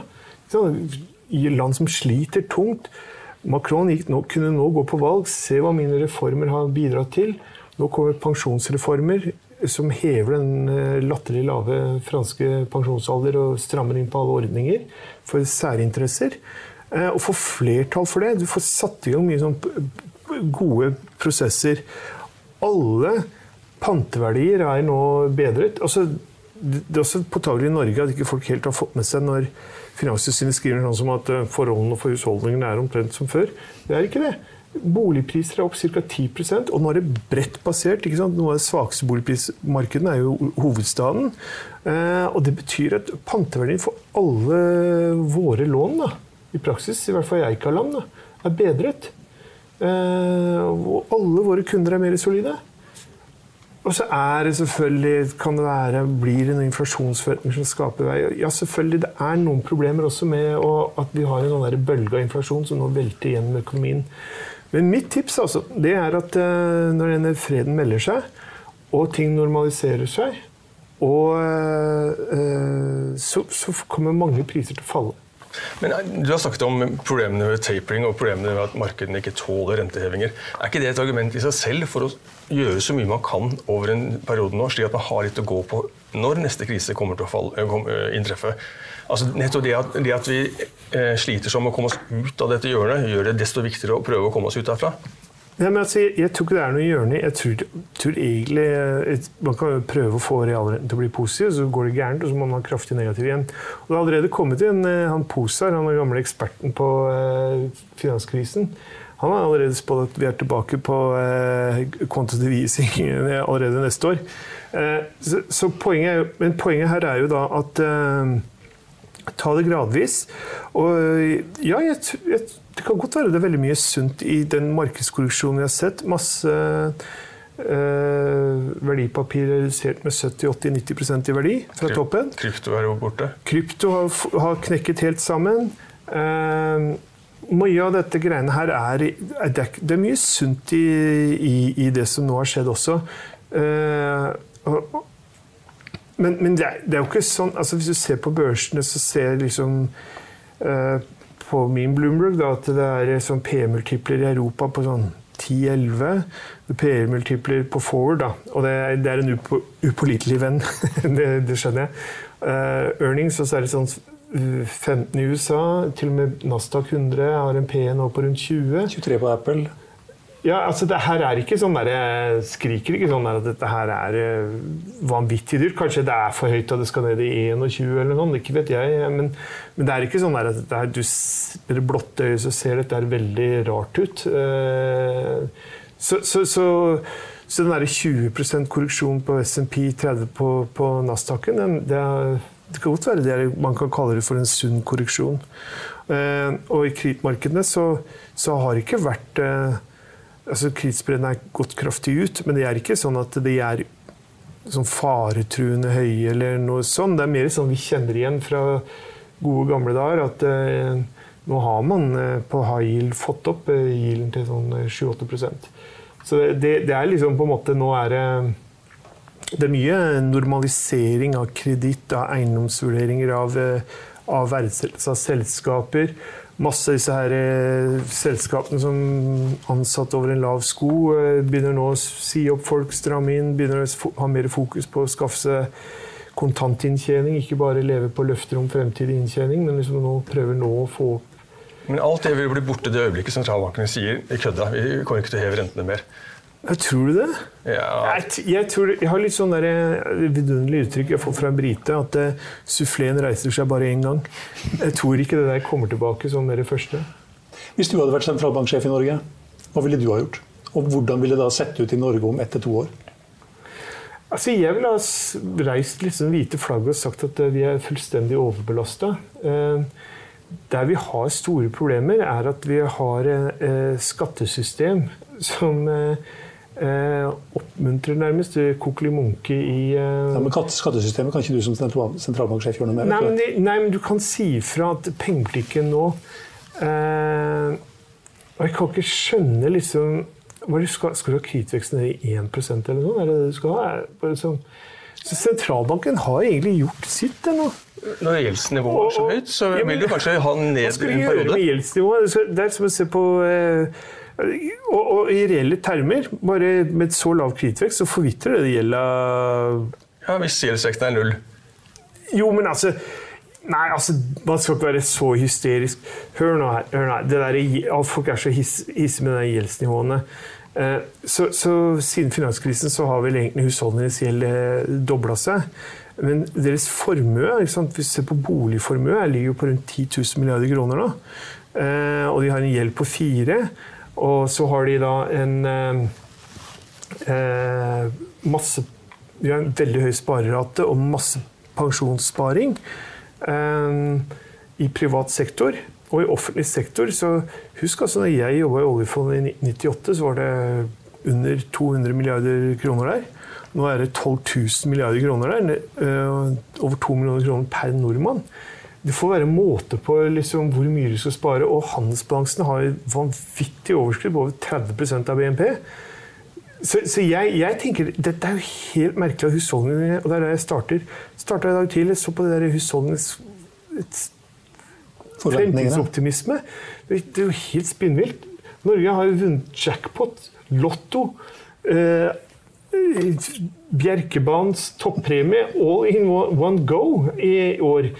I land som sliter tungt. Macron nå, kunne nå gå på valg, se hva mine reformer har bidratt til. Nå kommer pensjonsreformer som hever den eh, latterlig lave franske pensjonsalder og strammer inn på alle ordninger for særinteresser. Eh, og få flertall for det. Du får satt i gang mye sånn gode prosesser. Alle panteverdier er nå bedret. Altså, det er også påtagelig i Norge at ikke folk helt har fått med seg når Finanstilsynet skriver noe som at eh, forholdene for husholdningene er omtrent som før. Det er ikke det. Boligpriser er opp ca. 10% og nå er det bredt basert. ikke sant? Noe av det svakeste boligprismarkedet er jo hovedstaden. Eh, og det betyr at panteverdien for alle våre lån, da, i praksis, i hvert fall i Eikaland, er bedret. Eh, og alle våre kunder er mer solide. Og så er det selvfølgelig, kan det være, blir det noen inflasjonsforventninger som skaper vei. Ja, selvfølgelig, det er noen problemer også med å, at vi har en sånn bølge av inflasjon som nå velter gjennom økonomien. Men mitt tips altså, det er at uh, når denne freden melder seg, og ting normaliserer seg, og, uh, så, så, kommer mange priser til å falle. Men Du har snakket om problemene ved tapering og problemene ved at markedene ikke tåler rentehevinger. Er ikke det et argument i seg selv for å gjøre så mye man kan over en periode nå, slik at man har litt å gå på når neste krise kommer til å falle, inntreffe? Altså, nettopp det at, det at vi eh, sliter som å komme oss ut av dette hjørnet, gjør det desto viktigere å prøve å komme oss ut derfra. Ja, altså, jeg, jeg, tror ikke det er noe hjørne. Jeg tror, tror egentlig et, Man kan prøve å få realrenten til å bli positiv, så går det gærent, og så må man ha kraftig negativ igjen. Og Det har allerede kommet inn eh, han Posar, han er gamle eksperten på eh, finanskrisen. Han har allerede spådd at vi er tilbake på eh, quantitative easing allerede neste år. Eh, så, så poenget, men poenget her er jo da at eh, ta det gradvis. Og ja, jeg, jeg, det kan godt være det er veldig mye sunt i den markedskorreksjonen vi har sett. Masse eh, verdipapir redusert med 70-80-90% i verdi fra toppen. Krypto er jo borte. Krypto har, har knekket helt sammen. Eh, mye av dette greiene her er, er det, er mye sunt i, i, i, det som nå har skjedd også. Eh, men, men det, er, det, er, jo ikke sånn altså Hvis du ser på børsene, så ser jeg liksom uh, på min Bloomberg da, at det er sånn P-multipler i Europa på sånn 10-11. PR-multipler på forward, da. Og det, det er en upo, upålitelig venn. det, det, skjønner jeg. Uh, earnings, og så er det sånn 15 i USA. Til og med Nasdaq 100 har en P nå på rundt 20. 23 på Apple. Ja, altså det her er ikke sånn der, Jeg skriker ikke sånn at dette her er eh, vanvittig dyrt. Kanskje det er for høyt at det skal ned i 21 eller noe, ikke vet jeg. Men, men det er ikke sånn at dette her, du, med det blotte øyet så ser dette veldig rart ut. Eh, så, så, så, så den derre 20% korreksjon på SMP, 30 på, på Nasdaqen, det, det kan godt være det man kan kalle det for en sunn korreksjon. Eh, og i kredittmarkedene så, så har det ikke vært altså Kritidsbreddene er gått kraftig ut, men det er ikke sånn at de er sånn faretruende høye eller noe sånt. Det er mer sånn vi kjenner igjen fra gode, gamle dager. At eh, nå har man eh, på high yield fått opp eh, yielden til sånn 7-8 eh, Så det, det, er liksom på en måte Nå er det det er mye normalisering av kreditt, av eiendomsvurderinger, av, eh, av verdsettelse av selskaper masse av disse her eh, selskapene som ansatt over en lav sko, eh, begynner nå å si opp folk, stramme inn, begynner å ha mer fokus på å skaffe seg kontantinntjening, ikke bare leve på løfter om fremtidig inntjening, men liksom nå prøver nå å få Men alt det vil bli borte det øyeblikket sentralbankene sier i kødda, vi kommer ikke til å heve rentene mer. Jeg tror du det? Ja. Jeg, jeg, tror, jeg, har litt sånn der vidunderlig uttrykk jeg får fra en brite, at uh, suffleen reiser seg bare én gang. Jeg tror ikke det der kommer tilbake som det første. Hvis du hadde vært sentralbanksjef i Norge, hva ville du ha gjort? Og hvordan ville det da sett ut i Norge om ett til to år? Altså, jeg ville ha reist litt sånn hvite flagg og sagt at uh, vi er fullstendig overbelasta. Uh, der vi har store problemer, er at vi har et skattesystem som eh, oppmuntrer nærmest kokkelimunke i eh... ja, Men skattesystemet kan ikke du som sentralbanksjef gjøre noe med? Nei men, nei, men, du kan si fra at pengepolitikken nå eh, Og jeg kan ikke skjønne liksom hva du skal, skal du ha kritveksten ned i 1 eller noe? Er det det du skal ha? Liksom, så sentralbanken har egentlig gjort sitt ennå. Når gjeldsnivået er så høyt, så vil du kanskje ha ned en periode? Hva skal du gjøre med gjeldsnivået? Det er som å se på eh, og, og, i reelle termer, bare med så lav kredittvekst, så forvitrer det gjelda Ja, hvis gjeldsvekten er null. Jo, men altså Nei, altså, man skal ikke være så hysterisk. Hør nå her. Hør nå her. Der, folk er så hissige med de gjeldsnivåene. Eh, så, så, siden finanskrisen så har vel egentlig husholdningenes gjeld eh, dobla seg. Men deres formue, hvis vi ser på boligformue, ligger jo på rundt 10 000 milliarder kroner nå. Eh, og de har en gjeld på fire. Og så har de da en eh, eh, masse Vi har en veldig høy sparerate og masse pensjonssparing eh, i privat sektor. Og i offentlig sektor så Husk altså når jeg jobba i oljefondet i 1998, så var det under 200 milliarder kroner der. Nå er det 12 000 milliarder kroner der. Eh, over 2 millioner kroner per nordmann. Det får være måte på liksom, hvor mye du skal spare. Og handelsbalansen har vanvittig overskudd på over 30% av BNP. Så, så jeg, jeg, tenker, Dette er jo helt merkelig av husholdningene, og det er der jeg starter. Starta i dag tidlig, så på det der husholdningenes fremtidsoptimisme. Det, det er jo helt spinnvilt. Norge har jo vunnet jackpot, Lotto. Eh, Bjerkebanens toppremie all in one go i år.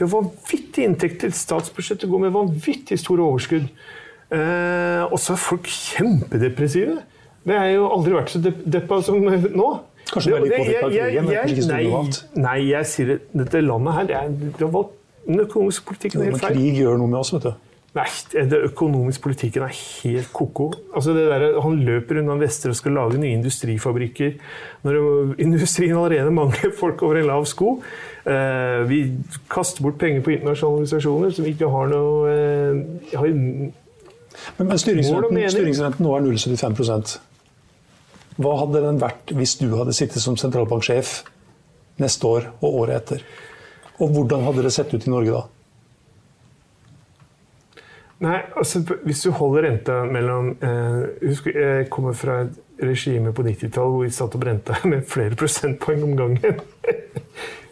Vi har vanvittige inntekter. Statsbudsjettet går med vanvittig store overskudd. Eh, og så er folk kjempedepressive. Det har jo aldri vært så deppa som nå. Kanskje det er litt jeg, av krigen? Nei, nei, jeg sier det. Dette landet her, det er, det valgt den økonomiske politikken helt feil. Krig gjør noe med oss, vet du. Nei, det økonomiske politikken er helt ko-ko. Altså der, han løper unna Vestre og skal lage nye industrifabrikker. Når industrien allerede mangler folk over en lav sko. Eh, vi kaster bort penger på internasjonale organisasjoner som ikke har noe eh, har men, men styringsrenten, styringsrenten nå er 0,75% Hva hadde den vært hvis du hadde sittet som sentralbanksjef neste år og året etter? Og hvordan hadde det sett ut i Norge da? Nei, altså Hvis du holder renta mellom eh, Husk, jeg kommer fra et regime på 90-tallet hvor vi satt og brente med flere prosentpoeng om gangen.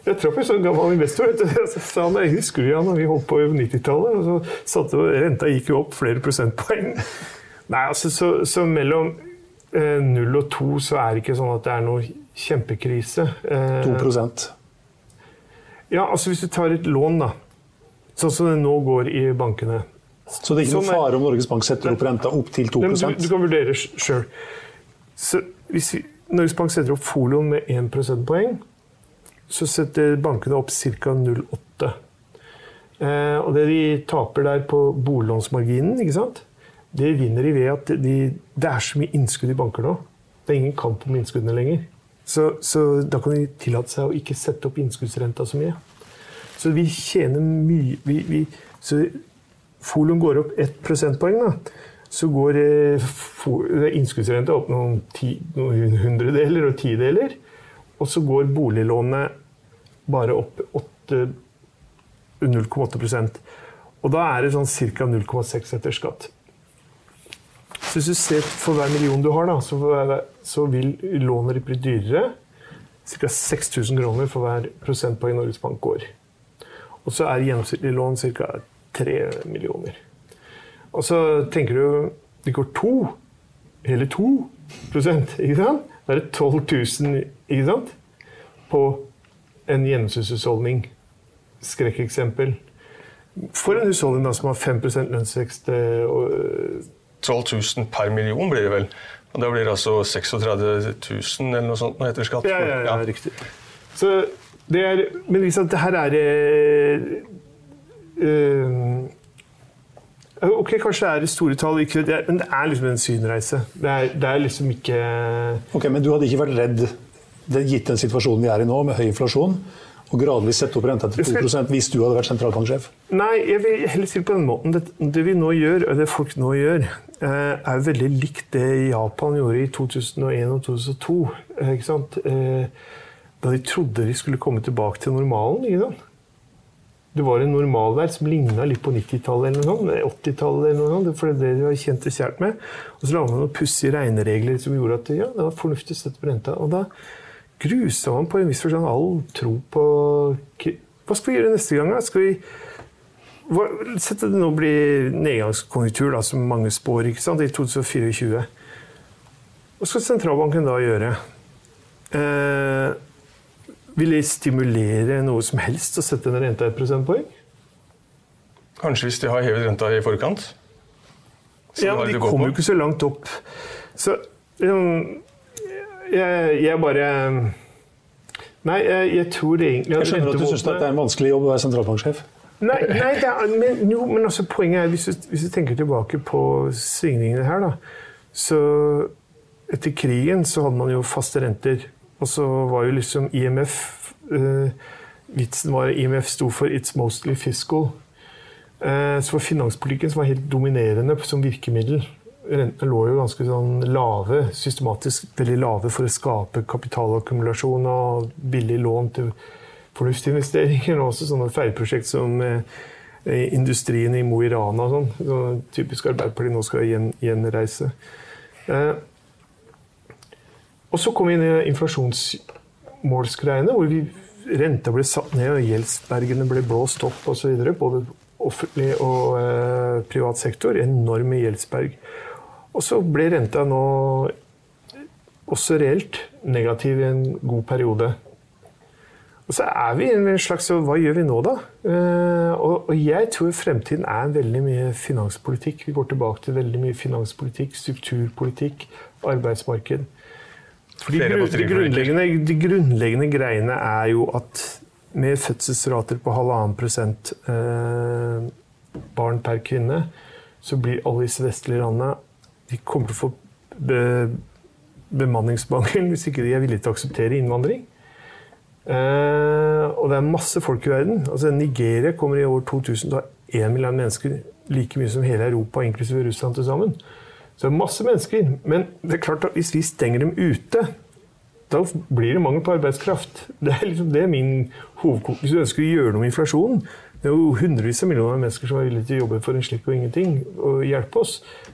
Jeg traff en sånn gammel investor. Jeg sa han, jeg husker du ja, når vi holdt på i 90-tallet? og så satte Renta gikk jo opp flere prosentpoeng. Nei, altså, så, så mellom eh, 0 og 2 så er det ikke sånn at det er noe kjempekrise. Eh, 2% Ja, altså Hvis du tar et lån, da. Sånn som det nå går i bankene. Så det er ikke noen fare om Norges Bank setter opp renta opp til 2 Nei, du, du kan vurdere sjøl. Hvis vi, Norges Bank setter opp folioen med 1 prosentpoeng, så setter bankene opp ca. 0,8. Eh, og det de taper der på boliglånsmarginen, ikke sant? det vinner de ved at de, det er så mye innskudd i banker nå. Det er ingen kamp om innskuddene lenger. Så, så da kan de tillate seg å ikke sette opp innskuddsrenta så mye. Så vi tjener mye vi, vi, Så folioen går opp ett prosentpoeng, da. Så går eh, innskuddsrenta opp noen, ti, noen hundredeler og tideler. Og så går boliglånet bare opp åtte- 0,8 Og da er det sånn ca. 0,6 etter skatt. Så hvis du ser for hver million du har, da, så, hver- så vil lånet bli dyrere. Ca. 6000 kroner for hver prosentpoeng Norges Bank går. Og så er gjennomsnittlig lån ca. 3 millioner. Og så tenker du det går to, hele 2 ikke sant? Da er det 12 000 ikke sant? på en gjennomsnittshusholdning. Skrekkeksempel. For en husholdning da, som har 5 lønnsvekst eh, og eh, 12 000 per million blir det vel. Og da blir det altså 36 000 eller noe sånt etter skatt. Ja, ja, ja, riktig. Så det er, men liksom, det her er eh, eh, Ok, kanskje det er store tall, ikke, det er, men det er liksom en synreise. Det er, det er liksom ikke Ok, Men du hadde ikke vært redd, det, gitt den situasjonen vi er i nå, med høy inflasjon, og gradvis sette opp renta til 2% hvis du hadde vært sentralbanksjef? Nei, jeg vil heller si på den måten. Det, det vi nå gjør, og det folk nå gjør, eh, er veldig likt det Japan gjorde i 2001 og 2002. eh, Ikke sant? Eh, Da de trodde de skulle komme tilbake til normalen. Ikke sant? Det var en normalvær som ligna litt på 90-tallet eller noe sånt, 80-tallet eller noe sånt, for det er det de var kjent og kjært med. Og så la man noen pussige regneregler som gjorde at ja, det var fornuftig å sette på renta. Og da grusa man på en viss forstand all tro på Hva skal vi gjøre neste gang? da? Skal vi hva- Sett at det nå blir nedgangskonjunktur, da, som mange spår, ikke sant, i 2024. Hva skal sentralbanken da gjøre? Eh, vil de stimulere noe som helst å sette ned renta et prosentpoeng? Kanskje hvis de har hevet renta i forkant? Så Ja, men de kommer jo ikke så langt opp. Så um, jeg, jeg bare Nei, jeg, jeg tror egentlig Jeg skjønner at du syns det er en vanskelig jobb å være sentralbanksjef. Nei, nei det er, men, jo, men også poenget er, hvis du, hvis du tenker tilbake på svingningene her, da, så etter krigen så hadde man jo faste renter. Og så var jo liksom IMF eh, Vitsen var IMF sto for 'It's mostly fiscal'. Eh, så var finanspolitikken som var helt dominerende som virkemiddel. Rentene lå jo ganske sånn lave, systematisk veldig lave for å skape kapitalakkumulasjon og billig lån til fornuftsinvesteringer. Og også sånne feilprosjekt som eh, industrien i Mo i Rana og sånn. Så typisk Arbeiderpartiet nå skal gjen, gjenreise. Eh, og så kom vi inn i inflasjonsmålsgreiene, hvor vi, renta ble satt ned og gjeldsbergene ble blåst opp osv. Både offentlig og eh, privat sektor. Enorme gjeldsberg. Og så ble renta nå også reelt negativ i en god periode. Og så er vi i en slags Hva gjør vi nå, da? Eh, og, jeg tror fremtiden er veldig mye finanspolitikk. Vi går tilbake til veldig mye finanspolitikk, strukturpolitikk, arbeidsmarked. For de, de, grunnleggende, de grunnleggende greiene er jo at med fødselsrater på halvannen prosent eh, barn per kvinne, så blir alle disse vestlige landene de kommer til å få be, bemanningsmangel hvis ikke de er villige til å akseptere innvandring. Eh, og det er masse folk i verden. Altså Nigeria kommer i år 2000 til å ha 1 milliard mennesker, like mye som hele Europa, inklusive Russland til sammen. Så det er masse mennesker. Men det er klart at hvis vi stenger dem ute, da blir det mangel på arbeidskraft. Det er liksom det min hovedkonklusjon. Hvis du ønsker å gjøre noe med inflasjonen, Det er jo hundrevis av millioner av mennesker som er villige til å jobbe for en slikk og ingenting og hjelpe oss.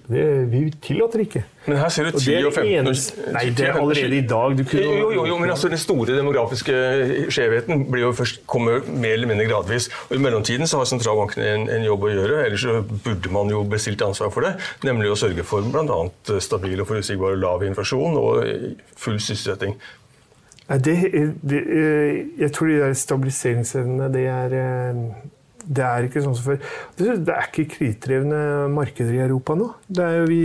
Det, vi tillater ikke. Men her ser du 10 og 15 år Nei, det er allerede i dag. Kunne, jo, jo, jo, men altså den store demografiske skjevheten blir jo først, kommer mer eller mindre gradvis. Og I mellomtiden så har sentralbankene en, en, jobb å gjøre, ellers så burde man jo bestilt ansvar for det. Nemlig å sørge for bl.a. stabil og forutsigbar lav inflasjon og full sysselsetting. Det, det, jeg tror de der stabiliseringsevnene, det er det er ikke sånn som før. Det er ikke kredittrevne markeder i Europa nå. Vi,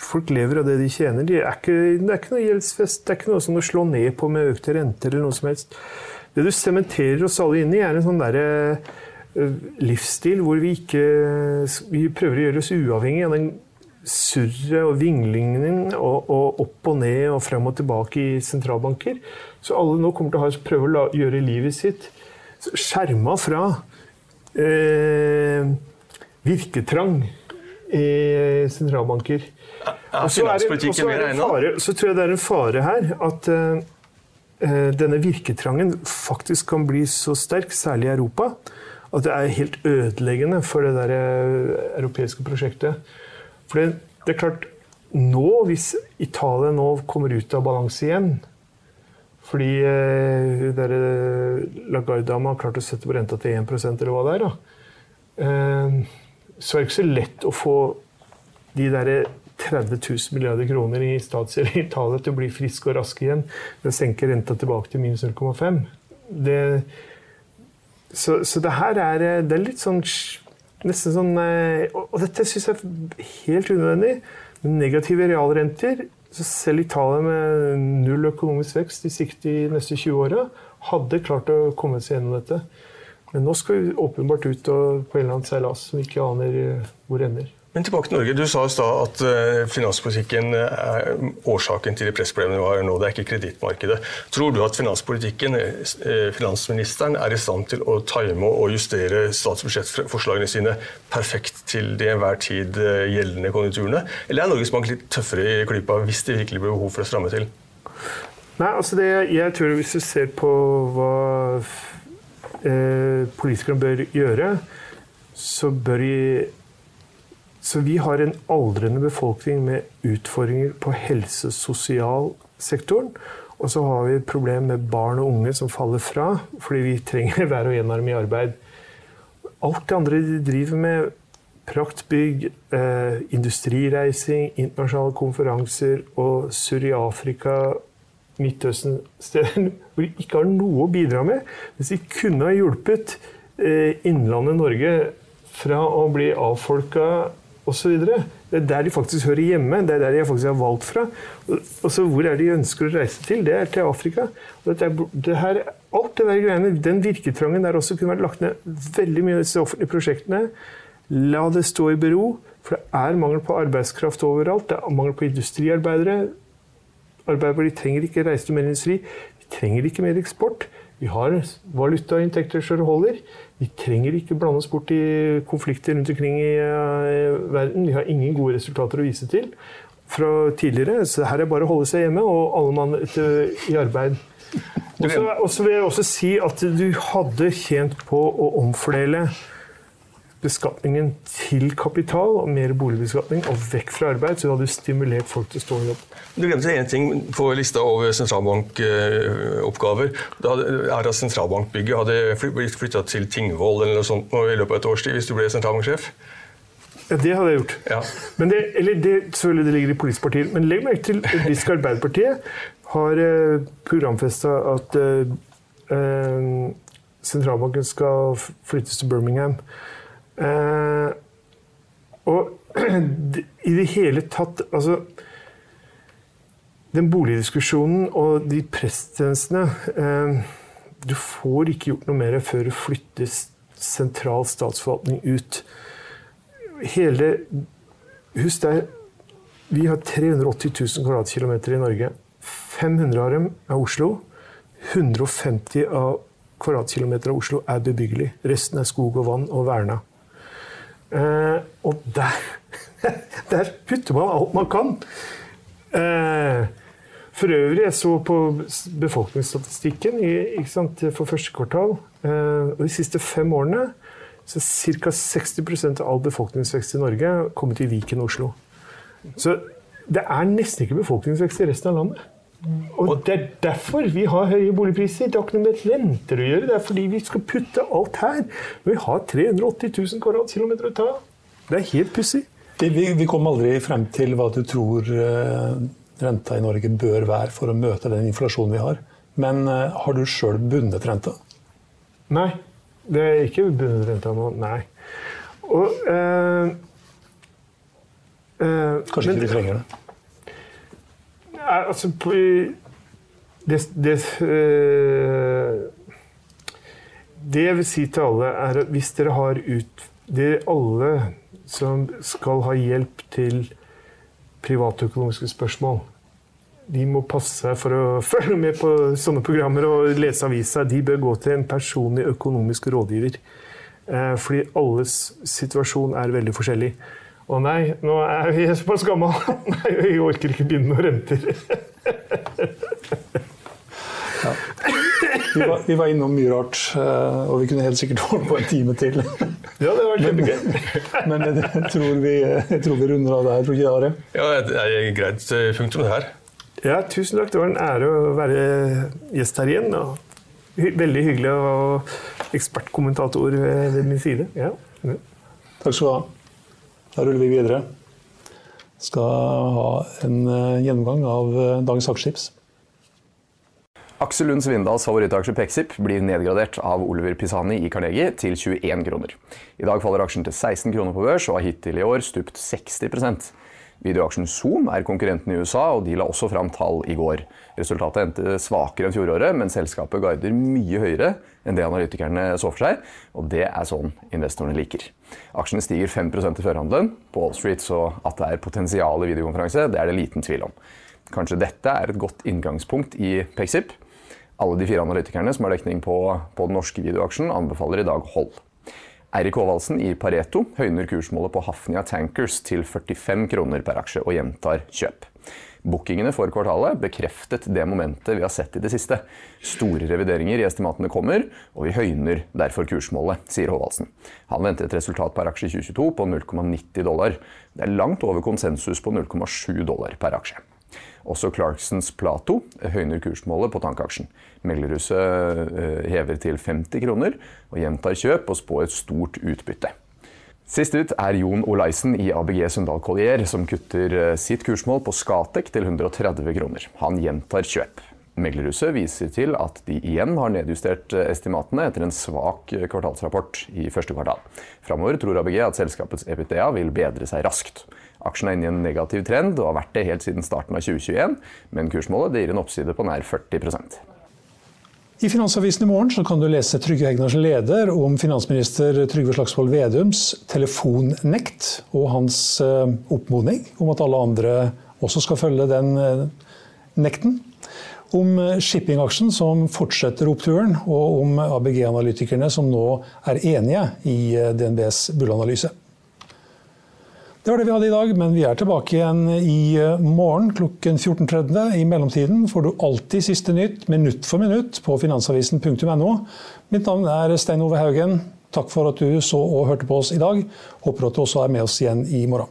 folk lever av det de tjener. De er ikke, det er ikke noe gjeldsfest. Det er ikke noe som å slå ned på med økte renter eller noe som helst. Det du sementerer oss alle inn i, er en sånn derre livsstil hvor vi ikke Vi prøver å gjøre oss uavhengig av den surret og vinglingen og, og, opp og ned og frem og tilbake i sentralbanker. Så alle nå kommer til å prøve å gjøre livet sitt skjerma fra eh, virketrang i sentralbanker. Og så, er det, så, det fare, så tror jeg det er en fare her at eh, denne virketrangen faktisk kan bli så sterk, særlig i Europa, at det er helt ødeleggende for det der eh, europeiske prosjektet. For det, det er klart nå, hvis Italia nå kommer ut av balanse igjen, fordi eh, Lagarde-dama har klart å sette på renta til 1 eller hva det er. Eh, så er det ikke så lett å få de der 30 000 milliarder kroner i statsgjeld i Italia til å bli friske og raske igjen ved å senke renta tilbake til minus 0,5. Det, så, så, det her er, det er litt sånn Nesten sånn eh, Og dette syns jeg er helt unødvendig. Med negative realrenter selv Italia med null økonomisk vekst i sikte de neste 20 åra hadde klart å komme seg gjennom dette. Men nå skal vi åpenbart ut på en eller annen seilas som vi ikke aner hvor ender. Men tilbake til Norge. Du sa i stad at uh, finanspolitikken er årsaken til de pressproblemene vi har nå. Det er ikke kredittmarkedet. Tror du at finanspolitikken, uh, finansministeren, er i stand til å time og justere statsbudsjettforslagene sine perfekt til de enhver tid gjeldende konjunkturene? Eller er Norges Bank litt tøffere i klypa hvis det virkelig blir behov for å stramme til? Nei, altså det, jeg tror Hvis du ser på hva politikerne bør gjøre, så bør de så vi har en aldrende befolkning med utfordringer på helse- og sosialsektoren. Og så har vi et problem med barn og unge som faller fra fordi vi trenger hver og en av dem i arbeid. Alt det andre de driver med, praktbygg, eh, industrireising, internasjonale konferanser og surr i Afrika, Midtøsten steder hvor de ikke har noe å bidra med. Hvis de kunne ha hjulpet eh, Innlandet Norge fra å bli avfolka osv. Det er der de faktisk hører hjemme. Det er der de faktisk er valgt fra. Og så Hvor er de ønsker å reise til? Det er til Afrika. Og er, det her, alt det der greiene, Den virketrangen der også kunne vært lagt ned veldig mye av disse offentlige prosjektene. La det stå i bero, for det er mangel på arbeidskraft overalt. Det er mangel på industriarbeidere. Arbeiderpartiet trenger ikke reise til mer industri. Vi trenger ikke mer eksport. Vi har valutainntekter så det holder. Vi trenger ikke blande oss bort i konflikter rundt omkring i uh, verden. Vi har ingen gode resultater å vise til fra tidligere. Så her er bare å holde seg hjemme, og alle mann i arbeid. Og så vil jeg også si at du hadde tjent på å omfordele beskatningen til kapital og mer boligbeskatning og vekk fra arbeid, så du hadde stimulert folk til å stå i jobb. Du glemte én ting på lista over sentralbankoppgaver. Det er at sentralbankbygget hadde blitt flytta til Tingvoll eller noe sånt i løpet av et års tid hvis du ble sentralbanksjef. Ja, Det hadde jeg gjort. Ja. Men det, eller det, selvfølgelig det ligger i politiske partier. Men legg merke til at Brisk Arbeiderpartiet har eh, programfesta at eh, eh, sentralbanken skal flyttes til Birmingham. Eh, og i det hele tatt Altså Den boligdiskusjonen og de presstjenestene eh, Du får ikke gjort noe mer før du flytter sentral statsforvaltning ut. Hele Husk deg, vi har 380 000 kvadratkilometer i Norge. 500 av dem er Oslo. 150 av kvadratkilometer av Oslo er bebyggelig. Resten er skog og vann og verna. Uh, og der, der, putter man alt man kan. Uh, for øvrig, jeg så på befolkningsstatistikken i, sant, for første kvartal. Uh, og de siste fem årene så ca. 60% av all befolkningsvekst i Norge kommet i Viken og Oslo. Så det er nesten ikke befolkningsvekst i resten av landet. Og Det er derfor vi har høye boligpriser. Det har ikke noe med renter å gjøre. Det er fordi vi skal putte alt her. Men vi har 380 000 kvadratkilometer å ta Det er helt pussig. Vi, vi kom aldri frem til hva du tror uh, renta i Norge bør være for å møte den inflasjonen vi har. Men uh, har du sjøl bundet renta? Nei. Det er ikke bundet renta nå. Nei. Og uh, Kanskje ikke du trenger det? Altså det, det, det, jeg vil si til alle, er at hvis dere har ut Det er alle som skal ha hjelp til privatøkonomiske spørsmål, de må passe seg for å følge med på sånne programmer og lese avisa. De bør gå til en personlig økonomisk rådgiver. Fordi alles situasjon er veldig forskjellig. Å nei, nå er vi såpass gammel. Nei, jeg orker ikke begynne med renter. Ja. Vi, var, vi, var, innom mye rart, eh, og vi kunne helt sikkert holdt på en time til. Ja, det var kjempegøy. Men, men jeg, tror vi, jeg, tror vi, runder av der, tror ikke det, Are? Ja, det er greit eh, punktum, det her. Ja, tusen takk. Det var en ære å være gjest her igjen. Og veldig hyggelig å ha ekspertkommentator ved min side. Ja. Takk skal du ha. Da ruller vi videre. Skal ha en eh, gjennomgang av eh, dagens aksjetips. Aksel Lund Svindals favorittaksje Pexip blir nedgradert av Oliver Pisani i Carnegie til 21 kroner. I dag faller aksjen til 16 kroner på børs og har hittil i år stupt 60 Videoaksjen Zoom er konkurrenten i USA, og de la også fram tall i går. Resultatet endte svakere enn fjoråret, men selskapet guider mye høyere enn det analytikerne så for seg, og det er sånn investorene liker. Aksjene stiger 5% i førhandelen på Wall Street, så at det er potensial i videokonferanse, det er det liten tvil om. Kanskje dette er et godt inngangspunkt i Pexip. Alle de fire analytikerne som har dekning på, på den norske videoaksjen, anbefaler i dag hold. Eirik Håvaldsen i Pareto høyner kursmålet på Hafnia Tankers til 45 kroner per aksje og gjentar kjøp. Bookingene for kvartalet bekreftet det momentet vi har sett i det siste. Store revideringer i estimatene kommer, og vi høyner derfor kursmålet, sier Håvaldsen. Han venter et resultat per aksje i 2022 på 0,90 dollar. Det er langt over konsensus på 0,7 dollar per aksje. Også Clarksons Plato høyner kursmålet på tankaksjen. Meglerhuset eh, hever til 50 kroner og gjentar kjøp og spår et stort utbytte. Sist ut er Jon Olaisen i ABG Sundal Collier, som kutter eh, sitt kursmål på Skatek til 130 kroner. Han gjentar kjøp. Meglerhuset viser til at de igjen har nedjustert eh, estimatene etter en svak kvartalsrapport i første kvartal. Framover tror ABG at selskapets EPTA vil bedre seg raskt. Aksjen er inne i en negativ trend og har vært det helt siden starten av 2021, men kursmålet gir en oppside på nær 40 i Finansavisen i morgen kan du lese Trygve Hegnars leder om finansminister Trygve Slagsvold Vedums telefonnekt og hans eh, oppmodning om at alle andre også skal følge den eh, nekten. Om eh, shippingaksjen som fortsetter oppturen, og om ABG-analytikerne som nå er enige i DNBs bullanalyse. Det var det vi hadde i dag, men vi er tilbake igjen i eh, morgen klokken 14.30. I mellomtiden får du alltid siste nytt minutt for minutt på finansavisen.no. Mitt navn er Stein Ove Haugen. Takk for at du så og hørte på oss i dag. Håper at du også er med oss igjen i morgen.